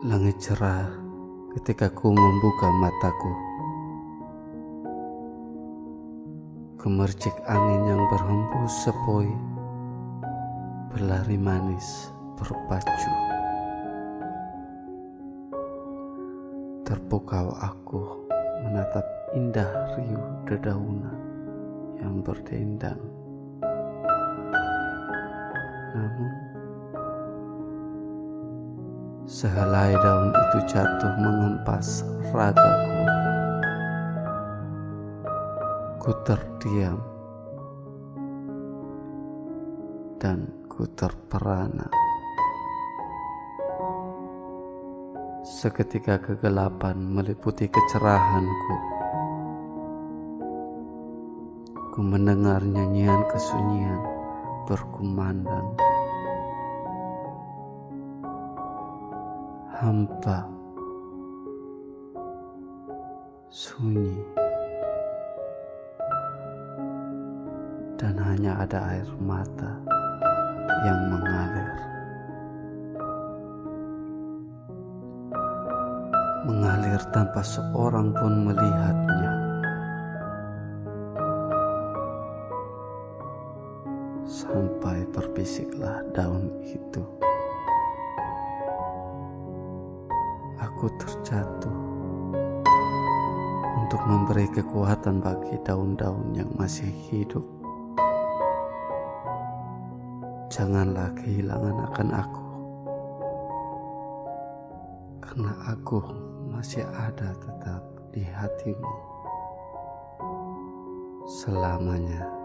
Langit cerah ketika ku membuka mataku. Kemercik angin yang berhembus sepoi, berlari manis berpacu. Terpukau aku menatap indah riuh dedaunan yang berdendang. Namun, Sehelai daun itu jatuh mengempas ragaku. Ku terdiam dan ku terperana. Seketika kegelapan meliputi kecerahanku. Ku mendengar nyanyian kesunyian berkumandang. Hampa, sunyi, dan hanya ada air mata yang mengalir. Mengalir tanpa seorang pun melihatnya. Sampai berbisiklah daun itu. Aku terjatuh untuk memberi kekuatan bagi daun-daun yang masih hidup. Janganlah kehilangan akan aku, karena aku masih ada tetap di hatimu selamanya.